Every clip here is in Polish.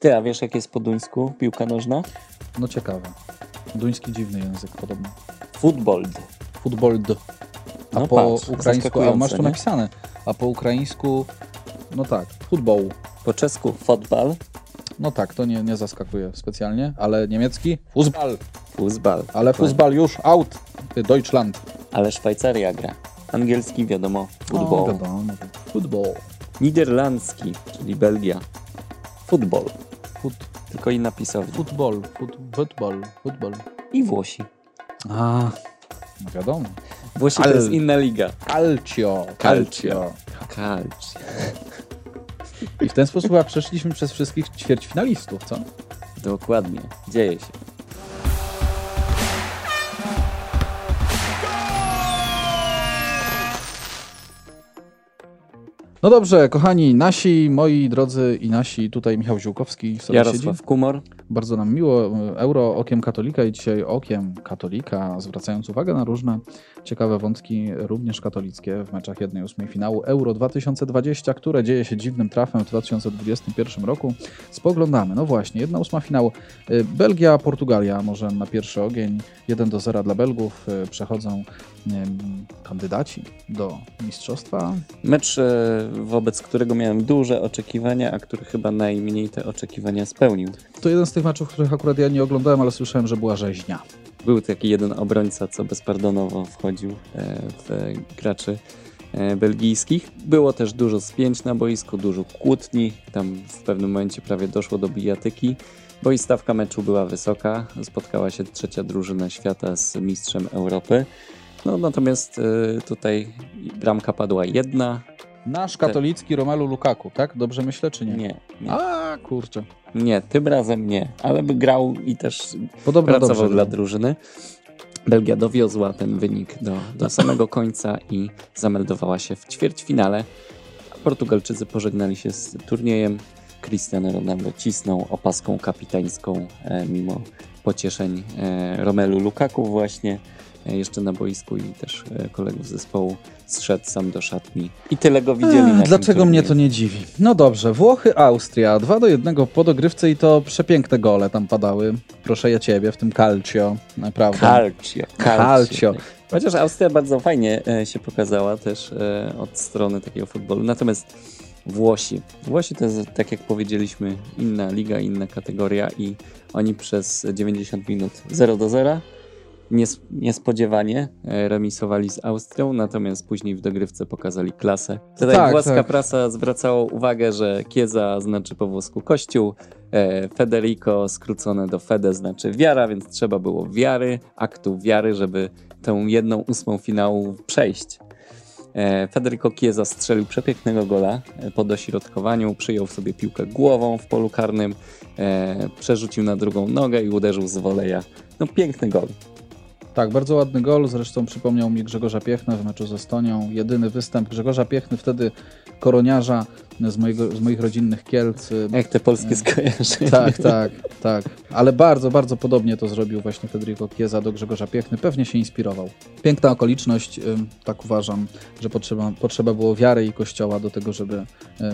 Ty, a wiesz jak jest po duńsku piłka nożna? No ciekawe. Duński dziwny język podobno. Football. Futbold. A No po patrz, ukraińsku, a masz to nie? napisane. A po ukraińsku, no tak, futbol. Po czesku fotbal, No tak, to nie, nie zaskakuje specjalnie, ale niemiecki Fußball. Fußball. Ale Fußball już out. Deutschland. Ale Szwajcaria gra. Angielski wiadomo, No, football. wiadomo. Futbol. Niderlandzki, czyli Belgia. Football. Fut, Tylko inna pisownia. futbol. Fut, futbol. Futbol. I Włosi. A, no wiadomo. Włosi Ale- to jest inna liga. Calcio. Calcio. Calcio. I w ten sposób chyba przeszliśmy przez wszystkich ćwierćfinalistów, co? Dokładnie. Dzieje się. No dobrze, kochani, nasi, moi drodzy i nasi, tutaj Michał Ziółkowski sobie Jarosław siedzi. Kumor. Bardzo nam miło. Euro okiem katolika i dzisiaj okiem katolika, zwracając uwagę na różne ciekawe wątki, również katolickie w meczach 1-8 finału Euro 2020, które dzieje się dziwnym trafem w 2021 roku. Spoglądamy. No właśnie, 1-8 finału. Y, Belgia, Portugalia, może na pierwszy ogień. 1 do 0 dla Belgów. Y, Przechodzą kandydaci do mistrzostwa. Mecz, e, wobec którego miałem duże oczekiwania, a który chyba najmniej te oczekiwania spełnił. To jeden z tych meczów, których akurat ja nie oglądałem, ale słyszałem, że była rzeźnia. Był taki jeden obrońca, co bezpardonowo wchodził e, w graczy e, belgijskich. Było też dużo spięć na boisku, dużo kłótni. Tam w pewnym momencie prawie doszło do bijatyki, bo i stawka meczu była wysoka. Spotkała się trzecia drużyna świata z mistrzem Europy. No, natomiast e, tutaj bramka padła jedna. Nasz katolicki Romelu Lukaku, tak? Dobrze myślę, czy nie? Nie, nie, A, kurczę. nie, tym razem nie, ale by grał i też Podobno pracował dobrze. dla drużyny. Belgia dowiozła ten wynik do, do samego końca i zameldowała się w ćwierćfinale. Portugalczycy pożegnali się z turniejem. Cristiano Ronaldo cisnął opaską kapitańską e, mimo pocieszeń e, Romelu Lukaku właśnie jeszcze na boisku i też e, kolegów z zespołu zszedł sam do szatni i tyle go widzieli Ech, Dlaczego mnie to nie dziwi? No dobrze, Włochy, Austria, 2 do 1 po dogrywce i to przepiękne gole tam padały. Proszę ja ciebie, w tym calcio, naprawdę. Calcio. Calcio. Chociaż Austria bardzo fajnie e, się pokazała też e, od strony takiego futbolu. Natomiast Włosi. Włosi to jest, tak jak powiedzieliśmy, inna liga, inna kategoria i oni przez 90 minut 0 do 0 nies- niespodziewanie e, remisowali z Austrią, natomiast później w dogrywce pokazali klasę. Tutaj Tak, włoska tak. prasa zwracała uwagę, że Kieza znaczy po włosku kościół, e, Federico skrócone do Fede znaczy wiara, więc trzeba było wiary, aktu wiary, żeby tą jedną ósmą finału przejść. E, Federico Chiesa strzelił przepięknego gola po dośrodkowaniu, przyjął sobie piłkę głową w polu karnym, przerzucił na drugą nogę i uderzył z woleja. No piękny gol. Tak, bardzo ładny gol, zresztą przypomniał mi Grzegorza Piechnę w meczu z Estonią. Jedyny występ Grzegorza Piechny, wtedy koroniarza z, mojego, z moich rodzinnych Kielc. Jak te polskie skojarzenia. Tak, tak, tak. Ale bardzo, bardzo podobnie to zrobił właśnie Federico Chiesa do Grzegorza Piechny. Pewnie się inspirował. Piękna okoliczność, ym, tak uważam, że potrzeba, potrzeba było wiary i kościoła do tego, żeby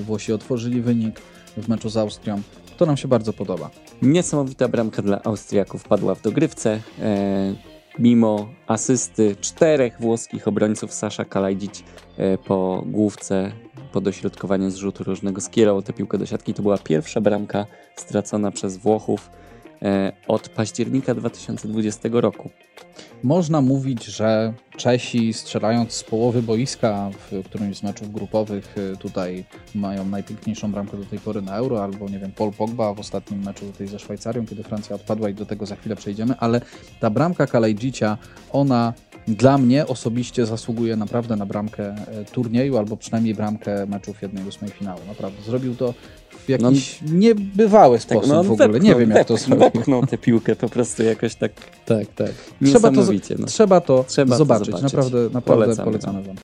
Włosi otworzyli wynik w meczu z Austrią. To nam się bardzo podoba. Niesamowita bramka dla Austriaków padła w dogrywce. E, mimo asysty czterech włoskich obrońców Sasza Kalajdzic e, po główce, po dośrodkowaniu z rzutu różnego skierował tę piłkę do siatki. To była pierwsza bramka stracona przez Włochów od października 2020 roku. Można mówić, że Czesi strzelając z połowy boiska w którymś z meczów grupowych y, tutaj mają najpiękniejszą bramkę do tej pory na Euro, albo nie wiem, Paul Pogba w ostatnim meczu tutaj ze Szwajcarią, kiedy Francja odpadła i do tego za chwilę przejdziemy, ale ta bramka Kalejdzicia, ona dla mnie osobiście zasługuje naprawdę na bramkę e, turnieju, albo przynajmniej bramkę meczów 1-8 finału. Naprawdę, zrobił to w jakiś niebywały sposób no, w ogóle. nie wiem, jak to wepchnął, zrobił. wepchnął tę piłkę po prostu jakoś tak Tak, tak. Trzeba to, no. trzeba to Trzeba to zobaczyć. zobaczyć. Naprawdę, naprawdę Polecamy polecamy wam.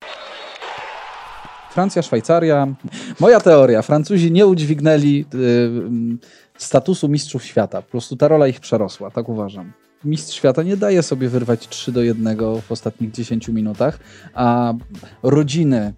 Francja, Szwajcaria. Moja teoria. Francuzi nie udźwignęli y, statusu mistrzów świata. Po prostu ta rola ich przerosła, tak uważam. Mistrz świata nie daje sobie wyrwać 3 do 1 w ostatnich 10 minutach, a rodziny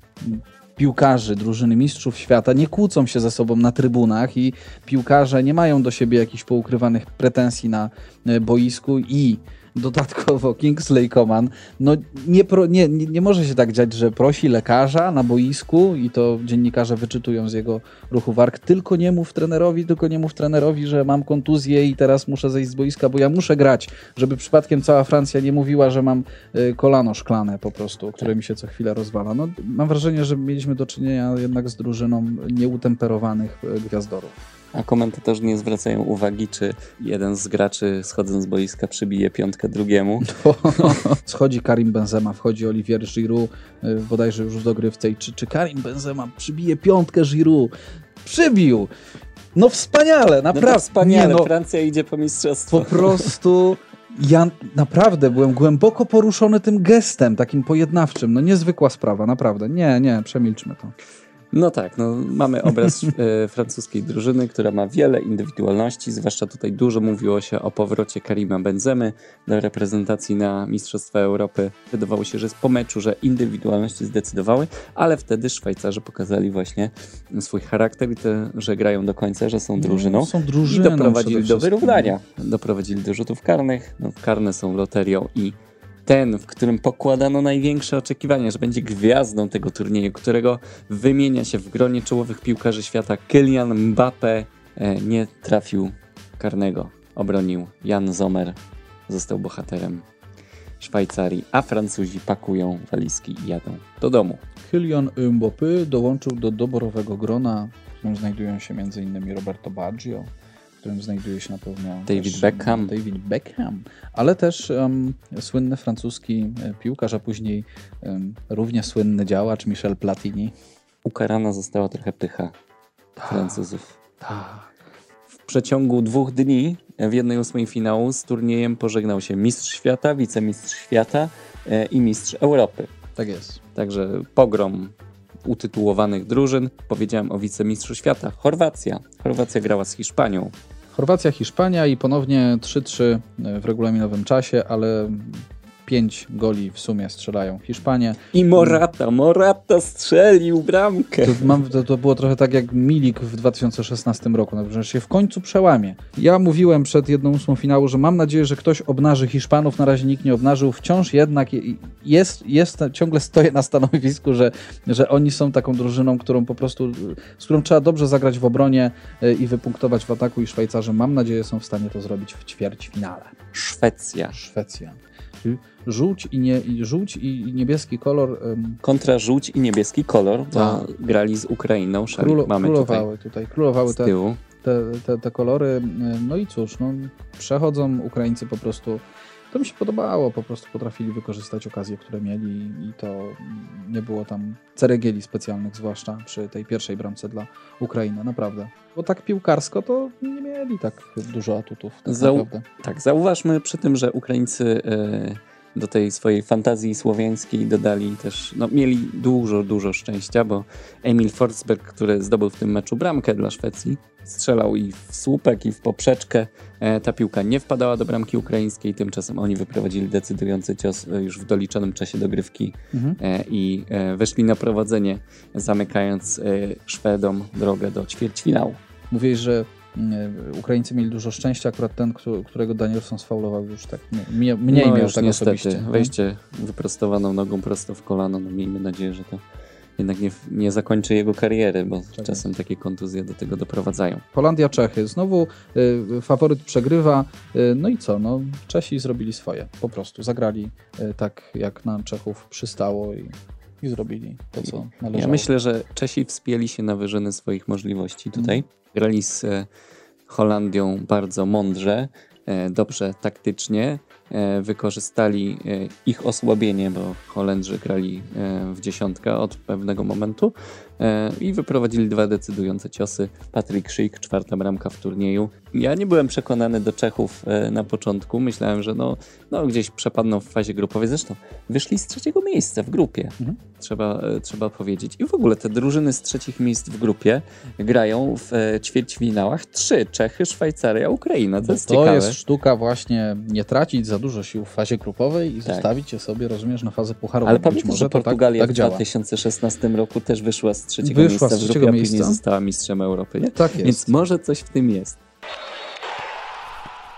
piłkarzy drużyny mistrzów świata nie kłócą się ze sobą na trybunach i piłkarze nie mają do siebie jakichś poukrywanych pretensji na e, boisku i dodatkowo Kingsley Coman, no nie, pro, nie, nie, nie, może się tak dziać, że prosi lekarza na boisku i to dziennikarze wyczytują z jego ruchu warg, tylko nie mów trenerowi, tylko nie mów trenerowi, że mam kontuzję i teraz muszę zejść z boiska, bo ja muszę grać, żeby przypadkiem cała Francja nie mówiła, że mam y, kolano szklane po prostu, które mi się co chwilę rozwala. No, mam wrażenie, że mieliśmy do czynienia jednak z drużyną nieutemperowanych y, gwiazdorów. A komentatorzy nie zwracają uwagi, czy jeden z graczy schodząc z boiska przybije piątkę drugiemu. Schodzi Karim Benzema, wchodzi Olivier Giroud, y, bodajże już w dogrywce. I czy, czy Karim Benzema przybije piątkę Giroud? Przybił! No wspaniale, naprawdę. No wspaniale, nie, no, Francja idzie po mistrzostwo. Po prostu ja naprawdę byłem głęboko poruszony tym gestem, takim pojednawczym. No niezwykła sprawa, naprawdę. Nie, nie, przemilczmy to. No tak, no, mamy obraz e, francuskiej drużyny, która ma wiele indywidualności, zwłaszcza tutaj dużo mówiło się o powrocie Karima Benzemy do reprezentacji na Mistrzostwa Europy. Wydawało się, że po meczu, że indywidualności zdecydowały, ale wtedy Szwajcarzy pokazali właśnie swój charakter i to, że grają do końca, że są no, drużyną. No, są drużyną I doprowadzili do wyrównania. Doprowadzili do rzutów karnych. No, karne są loterią i ten, w którym pokładano największe oczekiwania, że będzie gwiazdą tego turnieju, którego wymienia się w gronie czołowych piłkarzy świata Kylian Mbappe, e, nie trafił karnego. Obronił Jan Zomer, został bohaterem Szwajcarii, a Francuzi pakują walizki i jadą do domu. Kylian Mbappé dołączył do doborowego grona, w którym znajdują się m.in. Roberto Baggio, którym znajduje się na pewno David też, Beckham. David Beckham, ale też um, słynny francuski e, piłkarz, a później um, równie słynny działacz Michel Platini. Ukarana została trochę pycha ta, Francuzów. Tak. W przeciągu dwóch dni w jednej ósmej finału z turniejem pożegnał się mistrz świata, wicemistrz świata e, i mistrz Europy. Tak jest. Także pogrom utytułowanych drużyn. Powiedziałem o wicemistrzu świata. Chorwacja. Chorwacja grała z Hiszpanią. Chorwacja, Hiszpania i ponownie 3-3 w regulaminowym czasie, ale 5 goli w sumie strzelają Hiszpanie. I Morata, Morata strzelił bramkę. To, mam, to, to, było trochę tak jak Milik w 2016 roku, że się w końcu przełamie. Ja mówiłem przed jedną ósmą finału, że mam nadzieję, że ktoś obnaży Hiszpanów, na razie nikt nie obnażył. Wciąż jednak jest, jest ciągle stoję na stanowisku, że, że oni są taką drużyną, którą po prostu, z którą trzeba dobrze zagrać w obronie e, i wypunktować w ataku i Szwajcarzy mam nadzieję są w stanie to zrobić w ćwierćfinale. Szwecja. Szwecja żółć i, nie, żółć i niebieski kolor. Um, Kontra żółć i niebieski kolor, bo tak. grali z Ukrainą. Królo, mamy królowały tutaj, tutaj królowały te, te, te, te, kolory. No i cóż, no, przechodzą Ukraińcy po prostu. To mi się podobało, po prostu potrafili wykorzystać okazje, które mieli i to nie było tam ceregieli specjalnych, zwłaszcza przy tej pierwszej bramce dla Ukrainy, naprawdę. Bo tak piłkarsko to nie mieli tak dużo atutów. Tak, Zau tak zauważmy przy tym, że Ukraińcy... Yy do tej swojej fantazji słowiańskiej dodali też, no mieli dużo, dużo szczęścia, bo Emil Forsberg, który zdobył w tym meczu bramkę dla Szwecji, strzelał i w słupek, i w poprzeczkę. E, ta piłka nie wpadała do bramki ukraińskiej, tymczasem oni wyprowadzili decydujący cios e, już w doliczonym czasie dogrywki mhm. e, i weszli na prowadzenie, zamykając Szwedom drogę do ćwierćfinału. Mówiłeś, że Ukraińcy mieli dużo szczęścia, akurat ten, którego Danielson sfaulował już tak mniej, mniej no, miał tak niestety. osobiście. Wejście wyprostowaną nogą prosto w kolano, no miejmy nadzieję, że to jednak nie, nie zakończy jego kariery, bo tak czasem jest. takie kontuzje do tego doprowadzają. Holandia, Czechy. Znowu y, faworyt przegrywa. Y, no i co? No, Czesi zrobili swoje. Po prostu zagrali y, tak, jak na Czechów przystało i, i zrobili to, co należało. Ja myślę, że Czesi wspięli się na wyżyny swoich możliwości tutaj. Mm grali z e, Holandią bardzo mądrze, e, dobrze taktycznie. E, wykorzystali ich osłabienie, bo Holendrzy grali w dziesiątkę od pewnego momentu i wyprowadzili dwa decydujące ciosy. Patryk Szyk, czwarta bramka w turnieju. Ja nie byłem przekonany do Czechów e, na początku. Myślałem, że no, no gdzieś przepadną w fazie grupowej. Zresztą wyszli z trzeciego miejsca w grupie, mhm. trzeba, e, trzeba powiedzieć. I w ogóle te drużyny z trzecich miejsc w grupie grają w e, ćwierćfinałach trzy. Czechy, Szwajcaria, Ukraina. To, jest, to ciekawe. jest sztuka właśnie nie tracić za dużo sił w fazie grupowej i tak. zostawić je sobie, rozumiesz, na fazę pucharową. Ale pamiętasz, że tak- Portugalia tak, tak w 2016 roku też wyszła z trzeciego wyszła miejsca w grupie, a później została mistrzem Europy. Nie? Tak jest. Więc może coś w tym jest.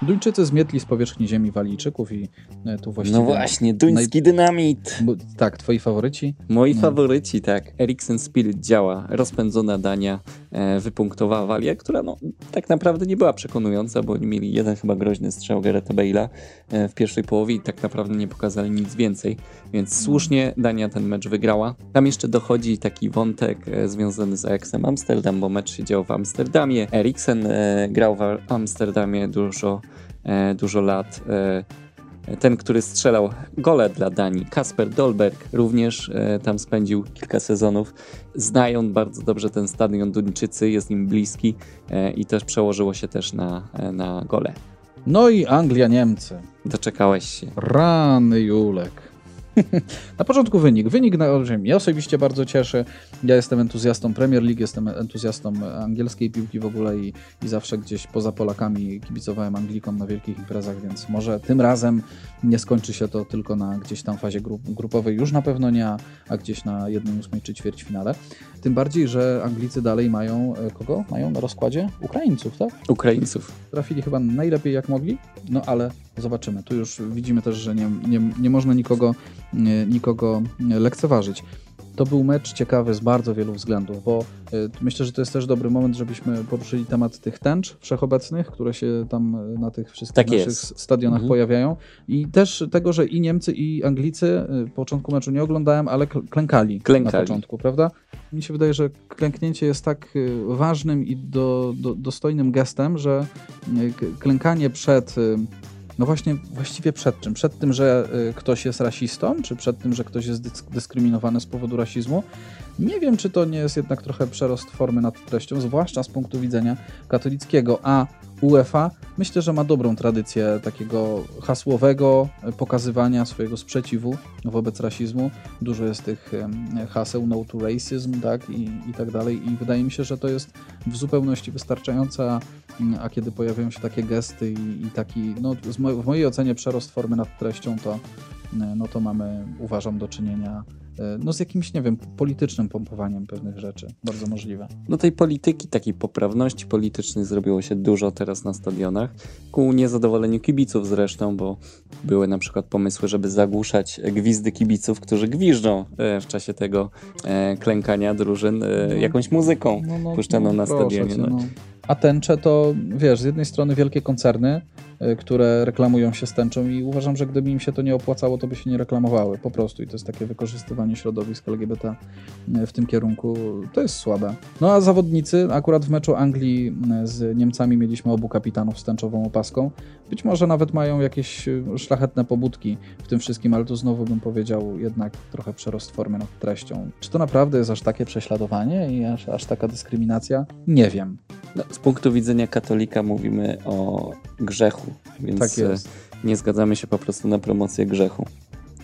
Duńczycy zmietli z powierzchni ziemi Walijczyków i e, tu właściwie... No właśnie, duński naj... dynamit! Bo, tak, twoi faworyci? Moi no. faworyci, tak. Eriksen Spirit działa, rozpędzona Dania e, wypunktowała Walię, która no, tak naprawdę nie była przekonująca, bo oni mieli jeden chyba groźny strzał Gareta Bale'a e, w pierwszej połowie i tak naprawdę nie pokazali nic więcej, więc słusznie Dania ten mecz wygrała. Tam jeszcze dochodzi taki wątek e, związany z Ajaxem Amsterdam, bo mecz się działo w Amsterdamie. Eriksen e, grał w Amsterdamie dużo dużo lat. E, ten, który strzelał gole dla Danii, Kasper Dolberg, również e, tam spędził kilka sezonów. Znają bardzo dobrze ten stadion Duńczycy, jest im bliski i też przełożyło się też na, na gole. No i Anglia, Niemcy. Doczekałeś się. Rany Julek. na początku wynik. Wynik na. Mnie osobiście bardzo cieszy. Ja jestem entuzjastą Premier League, jestem entuzjastą angielskiej piłki w ogóle i, i zawsze gdzieś poza Polakami kibicowałem Anglikom na wielkich imprezach, więc może tym razem nie skończy się to tylko na gdzieś tam fazie grup, grupowej, już na pewno nie, a gdzieś na 1-8 czy ćwierćfinale. Tym bardziej, że Anglicy dalej mają e, kogo? Mają na rozkładzie? Ukraińców, tak? Ukraińców. Trafili chyba najlepiej jak mogli, no ale zobaczymy. Tu już widzimy też, że nie, nie, nie można nikogo, nie, nikogo lekceważyć. To był mecz ciekawy z bardzo wielu względów, bo y, myślę, że to jest też dobry moment, żebyśmy poruszyli temat tych tęcz wszechobecnych, które się tam y, na tych wszystkich tak naszych jest. stadionach mhm. pojawiają i też tego, że i Niemcy i Anglicy y, początku meczu nie oglądałem, ale klękali, klękali. na początku, prawda? Mi się wydaje, że klęknięcie jest tak ważnym i do, do, dostojnym gestem, że klękanie przed no właśnie, właściwie przed czym? Przed tym, że y, ktoś jest rasistą, czy przed tym, że ktoś jest dyskryminowany z powodu rasizmu? Nie wiem, czy to nie jest jednak trochę przerost formy nad treścią, zwłaszcza z punktu widzenia katolickiego, a UEFA myślę, że ma dobrą tradycję takiego hasłowego pokazywania swojego sprzeciwu wobec rasizmu. Dużo jest tych haseł no to racism, tak, i, i tak dalej i wydaje mi się, że to jest w zupełności wystarczające, a kiedy pojawiają się takie gesty i, i taki, no w mojej ocenie przerost formy nad treścią, to, no to mamy, uważam, do czynienia no z jakimś, nie wiem, politycznym pompowaniem pewnych rzeczy. Bardzo możliwe. No tej polityki, takiej poprawności politycznej zrobiło się dużo teraz na stadionach. Ku niezadowoleniu kibiców zresztą, bo były na przykład pomysły, żeby zagłuszać gwizdy kibiców, którzy gwiżdżą e, w czasie tego e, klękania drużyn no. jakąś muzyką no, no, puszczaną no, na stadionie. Cię, no. A tęcze to, wiesz, z jednej strony wielkie koncerny, y, które reklamują się z tęczą i uważam, że gdyby im się to nie opłacało, to by się nie reklamowały po prostu i to jest takie wykorzystywanie środowisk LGBT y, w tym kierunku, to jest słabe. No a zawodnicy, akurat w meczu Anglii y, z Niemcami mieliśmy obu kapitanów z tęczową opaską, być może nawet mają jakieś szlachetne pobudki w tym wszystkim, ale to znowu bym powiedział jednak trochę przerost formy nad treścią. Czy to naprawdę jest aż takie prześladowanie i aż, aż taka dyskryminacja? Nie wiem. No, z punktu widzenia katolika mówimy o grzechu, więc tak e, nie zgadzamy się po prostu na promocję grzechu.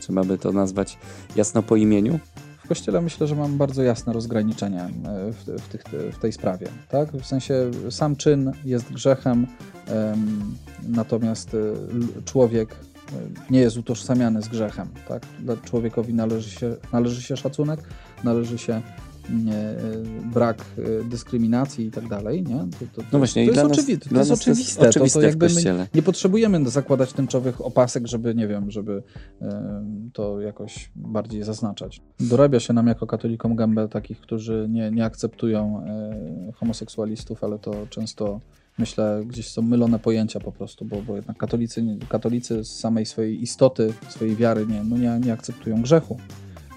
Trzeba by to nazwać jasno po imieniu. W kościele myślę, że mam bardzo jasne rozgraniczenie e, w, w, tych, w tej sprawie. Tak? W sensie sam czyn jest grzechem, um, natomiast e, człowiek nie jest utożsamiany z grzechem. Tak? Dla człowiekowi należy się, należy się szacunek, należy się brak e, dyskryminacji i tak dalej, nie? To, to, no właśnie, to, jest, nas, oczywi to jest oczywiste. To, to jakby nie potrzebujemy zakładać tęczowych opasek, żeby, nie wiem, żeby e, to jakoś bardziej zaznaczać. Dorabia się nam jako katolikom gębę takich, którzy nie, nie akceptują e, homoseksualistów, ale to często myślę, gdzieś są mylone pojęcia po prostu, bo, bo jednak katolicy, katolicy z samej swojej istoty, swojej wiary nie, no nie, nie akceptują grzechu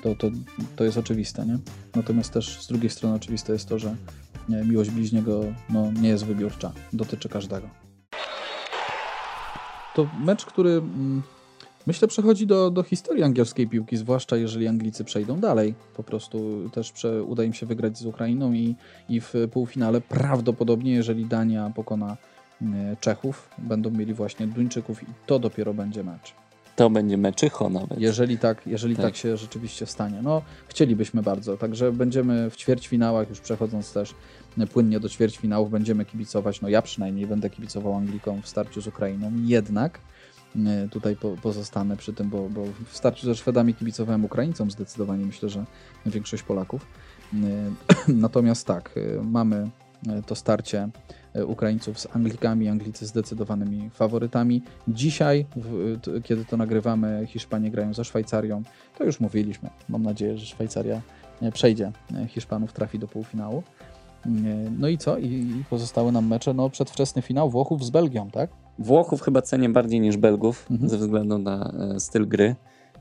to, to, to jest oczywiste, nie? Natomiast też z drugiej strony oczywiste jest to, że miłość bliźniego no, nie jest wybiórcza, dotyczy każdego. To mecz, który mm, Myślę, przechodzi do, do historii angielskiej piłki, zwłaszcza jeżeli Anglicy przejdą dalej. Po prostu też prze, uda im się wygrać z Ukrainą i, i w półfinale prawdopodobnie, jeżeli Dania pokona y, Czechów, będą mieli właśnie Duńczyków i to dopiero będzie mecz. To będzie meczycho nawet. Jeżeli tak, jeżeli tak. Tak. się rzeczywiście stanie. No, chcielibyśmy bardzo. Także będziemy w ćwierćfinałach, już przechodząc też płynnie do ćwierćfinałów, będziemy kibicować. No ja przynajmniej będę kibicował Anglikom w starciu z Ukrainą. Jednak e, tutaj po, pozostanę przy tym, bo, bo w starciu ze Szwedami kibicowałem Ukraińcom zdecydowanie. Myślę, że większość Polaków. E, Natomiast tak, e, mamy e, to starcie e, Ukraińców z Anglikami, Anglicy zdecydowanymi faworytami. Dzisiaj, w, t, kiedy to nagrywamy, Hiszpanie grają ze Szwajcarią. To już mówiliśmy. Mam nadzieję, że Szwajcaria e, przejdzie e, Hiszpanów, trafi do półfinału. E, No i co? I, pozostały nam mecze. No, przedwczesny finał Włochów z Belgią, tak? Włochów chyba cenię bardziej niż Belgów Mhm. ze względu na e, styl gry.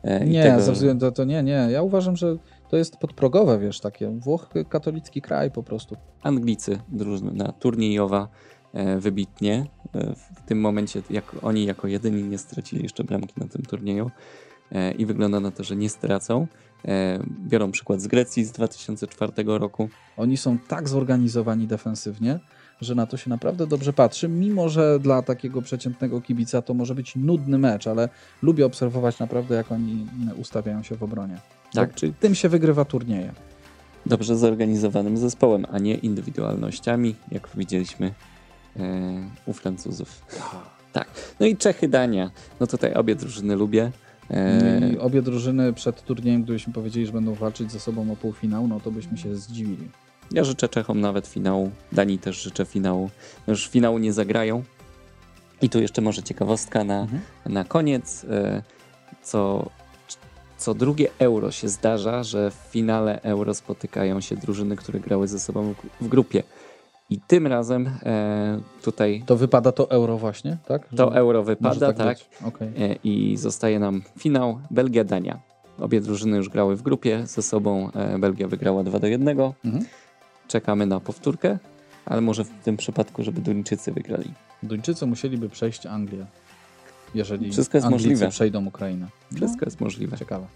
E, Nie, tego- ze względu to nie, nie. Ja uważam, że to jest podprogowe, wiesz, takie. Włoch katolicki kraj po prostu. Anglicy, drużyna turniejowa, e, wybitnie. E, w tym momencie, jak oni jako jedyni nie stracili jeszcze bramki na tym turnieju i wygląda na to, że nie stracą. Biorą przykład z Grecji z 2004 roku. Oni są tak zorganizowani defensywnie, że na to się naprawdę dobrze patrzy, mimo że dla takiego przeciętnego kibica to może być nudny mecz, ale lubię obserwować naprawdę, jak oni ustawiają się w obronie. Tak, Bo czyli tym się wygrywa turnieje. dobrze zorganizowanym zespołem, a nie indywidualnościami, jak widzieliśmy e, u Francuzów. Tak. No i Czechy, Dania. No tutaj obie drużyny lubię. E, I obie drużyny przed turniejem, gdybyśmy powiedzieli, że będą walczyć ze sobą o półfinał, no to byśmy się zdziwili. Ja życzę Czechom nawet finału. Danii też życzę finału. Już finału nie zagrają. I tu jeszcze może ciekawostka na, Mhm. na koniec. e, Co, co drugie euro się zdarza, że w finale euro spotykają się drużyny, które grały ze sobą w grupie. I tym razem e, tutaj To wypada to euro właśnie, tak? to Że euro może wypada, tak. być. Okej. E, I zostaje nam finał Belgia-Dania. Obie drużyny już grały w grupie ze sobą. E, Belgia wygrała 2 do 1. Mhm. Czekamy na powtórkę, ale może w tym przypadku, żeby Duńczycy wygrali. Duńczycy musieliby przejść Anglię, jeżeli Wszystko jest Anglicy możliwe. przejdą Ukrainę. Wszystko jest możliwe. No, ciekawe.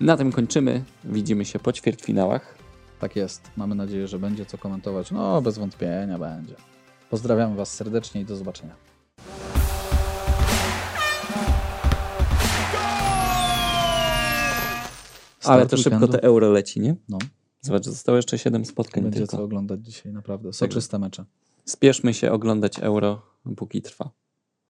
Na tym kończymy. Widzimy się po ćwierćfinałach. Tak jest. Mamy nadzieję, że będzie co komentować. No, bez wątpienia będzie. Pozdrawiamy Was serdecznie i do zobaczenia. Ale Start to szybko weekendu. to euro leci, nie? No, Zobacz, zostało jeszcze 7 spotkań będzie tylko. co oglądać dzisiaj, naprawdę. Soczyste mecze. Spieszmy się oglądać euro, póki trwa.